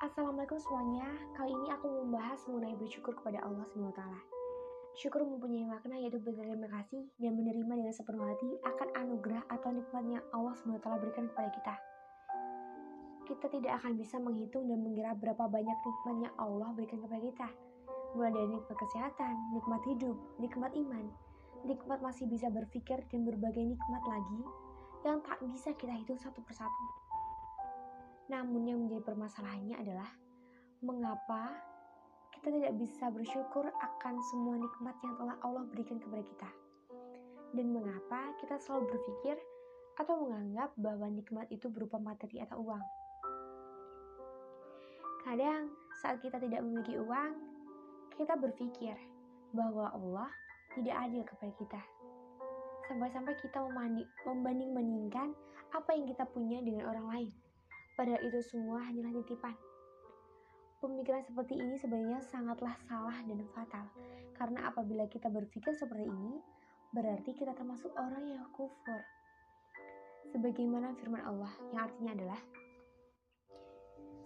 Assalamualaikum semuanya. Kali ini aku mau membahas mengenai bersyukur kepada Allah SWT. Syukur mempunyai makna yaitu berterima kasih dan menerima dengan sepenuh hati akan anugerah atau nikmat yang Allah SWT berikan kepada kita. Kita tidak akan bisa menghitung dan mengira berapa banyak nikmat yang Allah berikan kepada kita. Mulai dari nikmat kesehatan, nikmat hidup, nikmat iman, nikmat masih bisa berpikir dan berbagai nikmat lagi yang tak bisa kita hitung satu persatu. Namun yang menjadi permasalahannya adalah mengapa kita tidak bisa bersyukur akan semua nikmat yang telah Allah berikan kepada kita. Dan mengapa kita selalu berpikir atau menganggap bahwa nikmat itu berupa materi atau uang. Kadang saat kita tidak memiliki uang, kita berpikir bahwa Allah tidak adil kepada kita. Sampai-sampai kita membanding-bandingkan apa yang kita punya dengan orang lain Padahal itu semua hanyalah titipan. Pemikiran seperti ini sebenarnya sangatlah salah dan fatal. Karena apabila kita berpikir seperti ini, berarti kita termasuk orang yang kufur. Sebagaimana firman Allah yang artinya adalah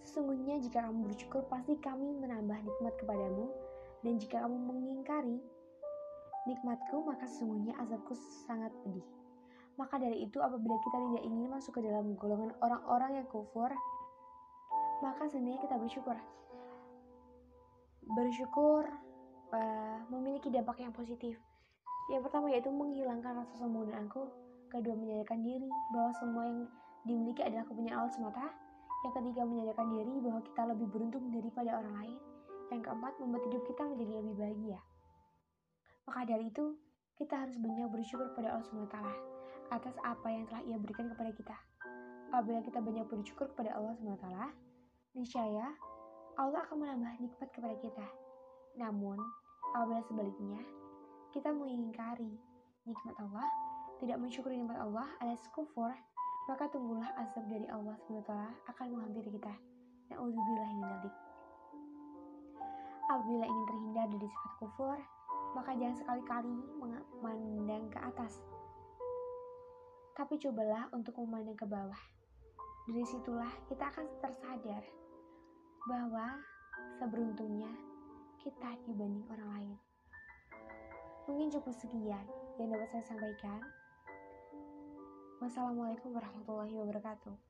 Sesungguhnya jika kamu bersyukur pasti kami menambah nikmat kepadamu dan jika kamu mengingkari nikmatku maka sesungguhnya azabku sangat pedih. Maka dari itu apabila kita tidak ingin masuk ke dalam golongan orang-orang yang kufur, maka sebenarnya kita bersyukur. Bersyukur uh, memiliki dampak yang positif. Yang pertama yaitu menghilangkan rasa sombong dan angkuh. Kedua menyadarkan diri bahwa semua yang dimiliki adalah kepunyaan Allah semata. Yang ketiga menyadarkan diri bahwa kita lebih beruntung daripada orang lain. Yang keempat membuat hidup kita menjadi lebih bahagia. Maka dari itu kita harus banyak bersyukur pada Allah SWT atas apa yang telah ia berikan kepada kita. Apabila kita banyak bersyukur kepada Allah SWT, niscaya Allah akan menambah nikmat kepada kita. Namun, apabila sebaliknya, kita mengingkari nikmat Allah, tidak mensyukuri nikmat Allah alias kufur, maka tunggulah azab dari Allah SWT akan menghampiri kita. Na'udzubillah minalik. Apabila ingin terhindar dari sifat kufur, maka jangan sekali-kali memandang ke atas, tapi cobalah untuk memandang ke bawah. Dari situlah kita akan tersadar bahwa seberuntungnya kita dibanding orang lain. Mungkin cukup sekian yang dapat saya sampaikan. Wassalamualaikum warahmatullahi wabarakatuh.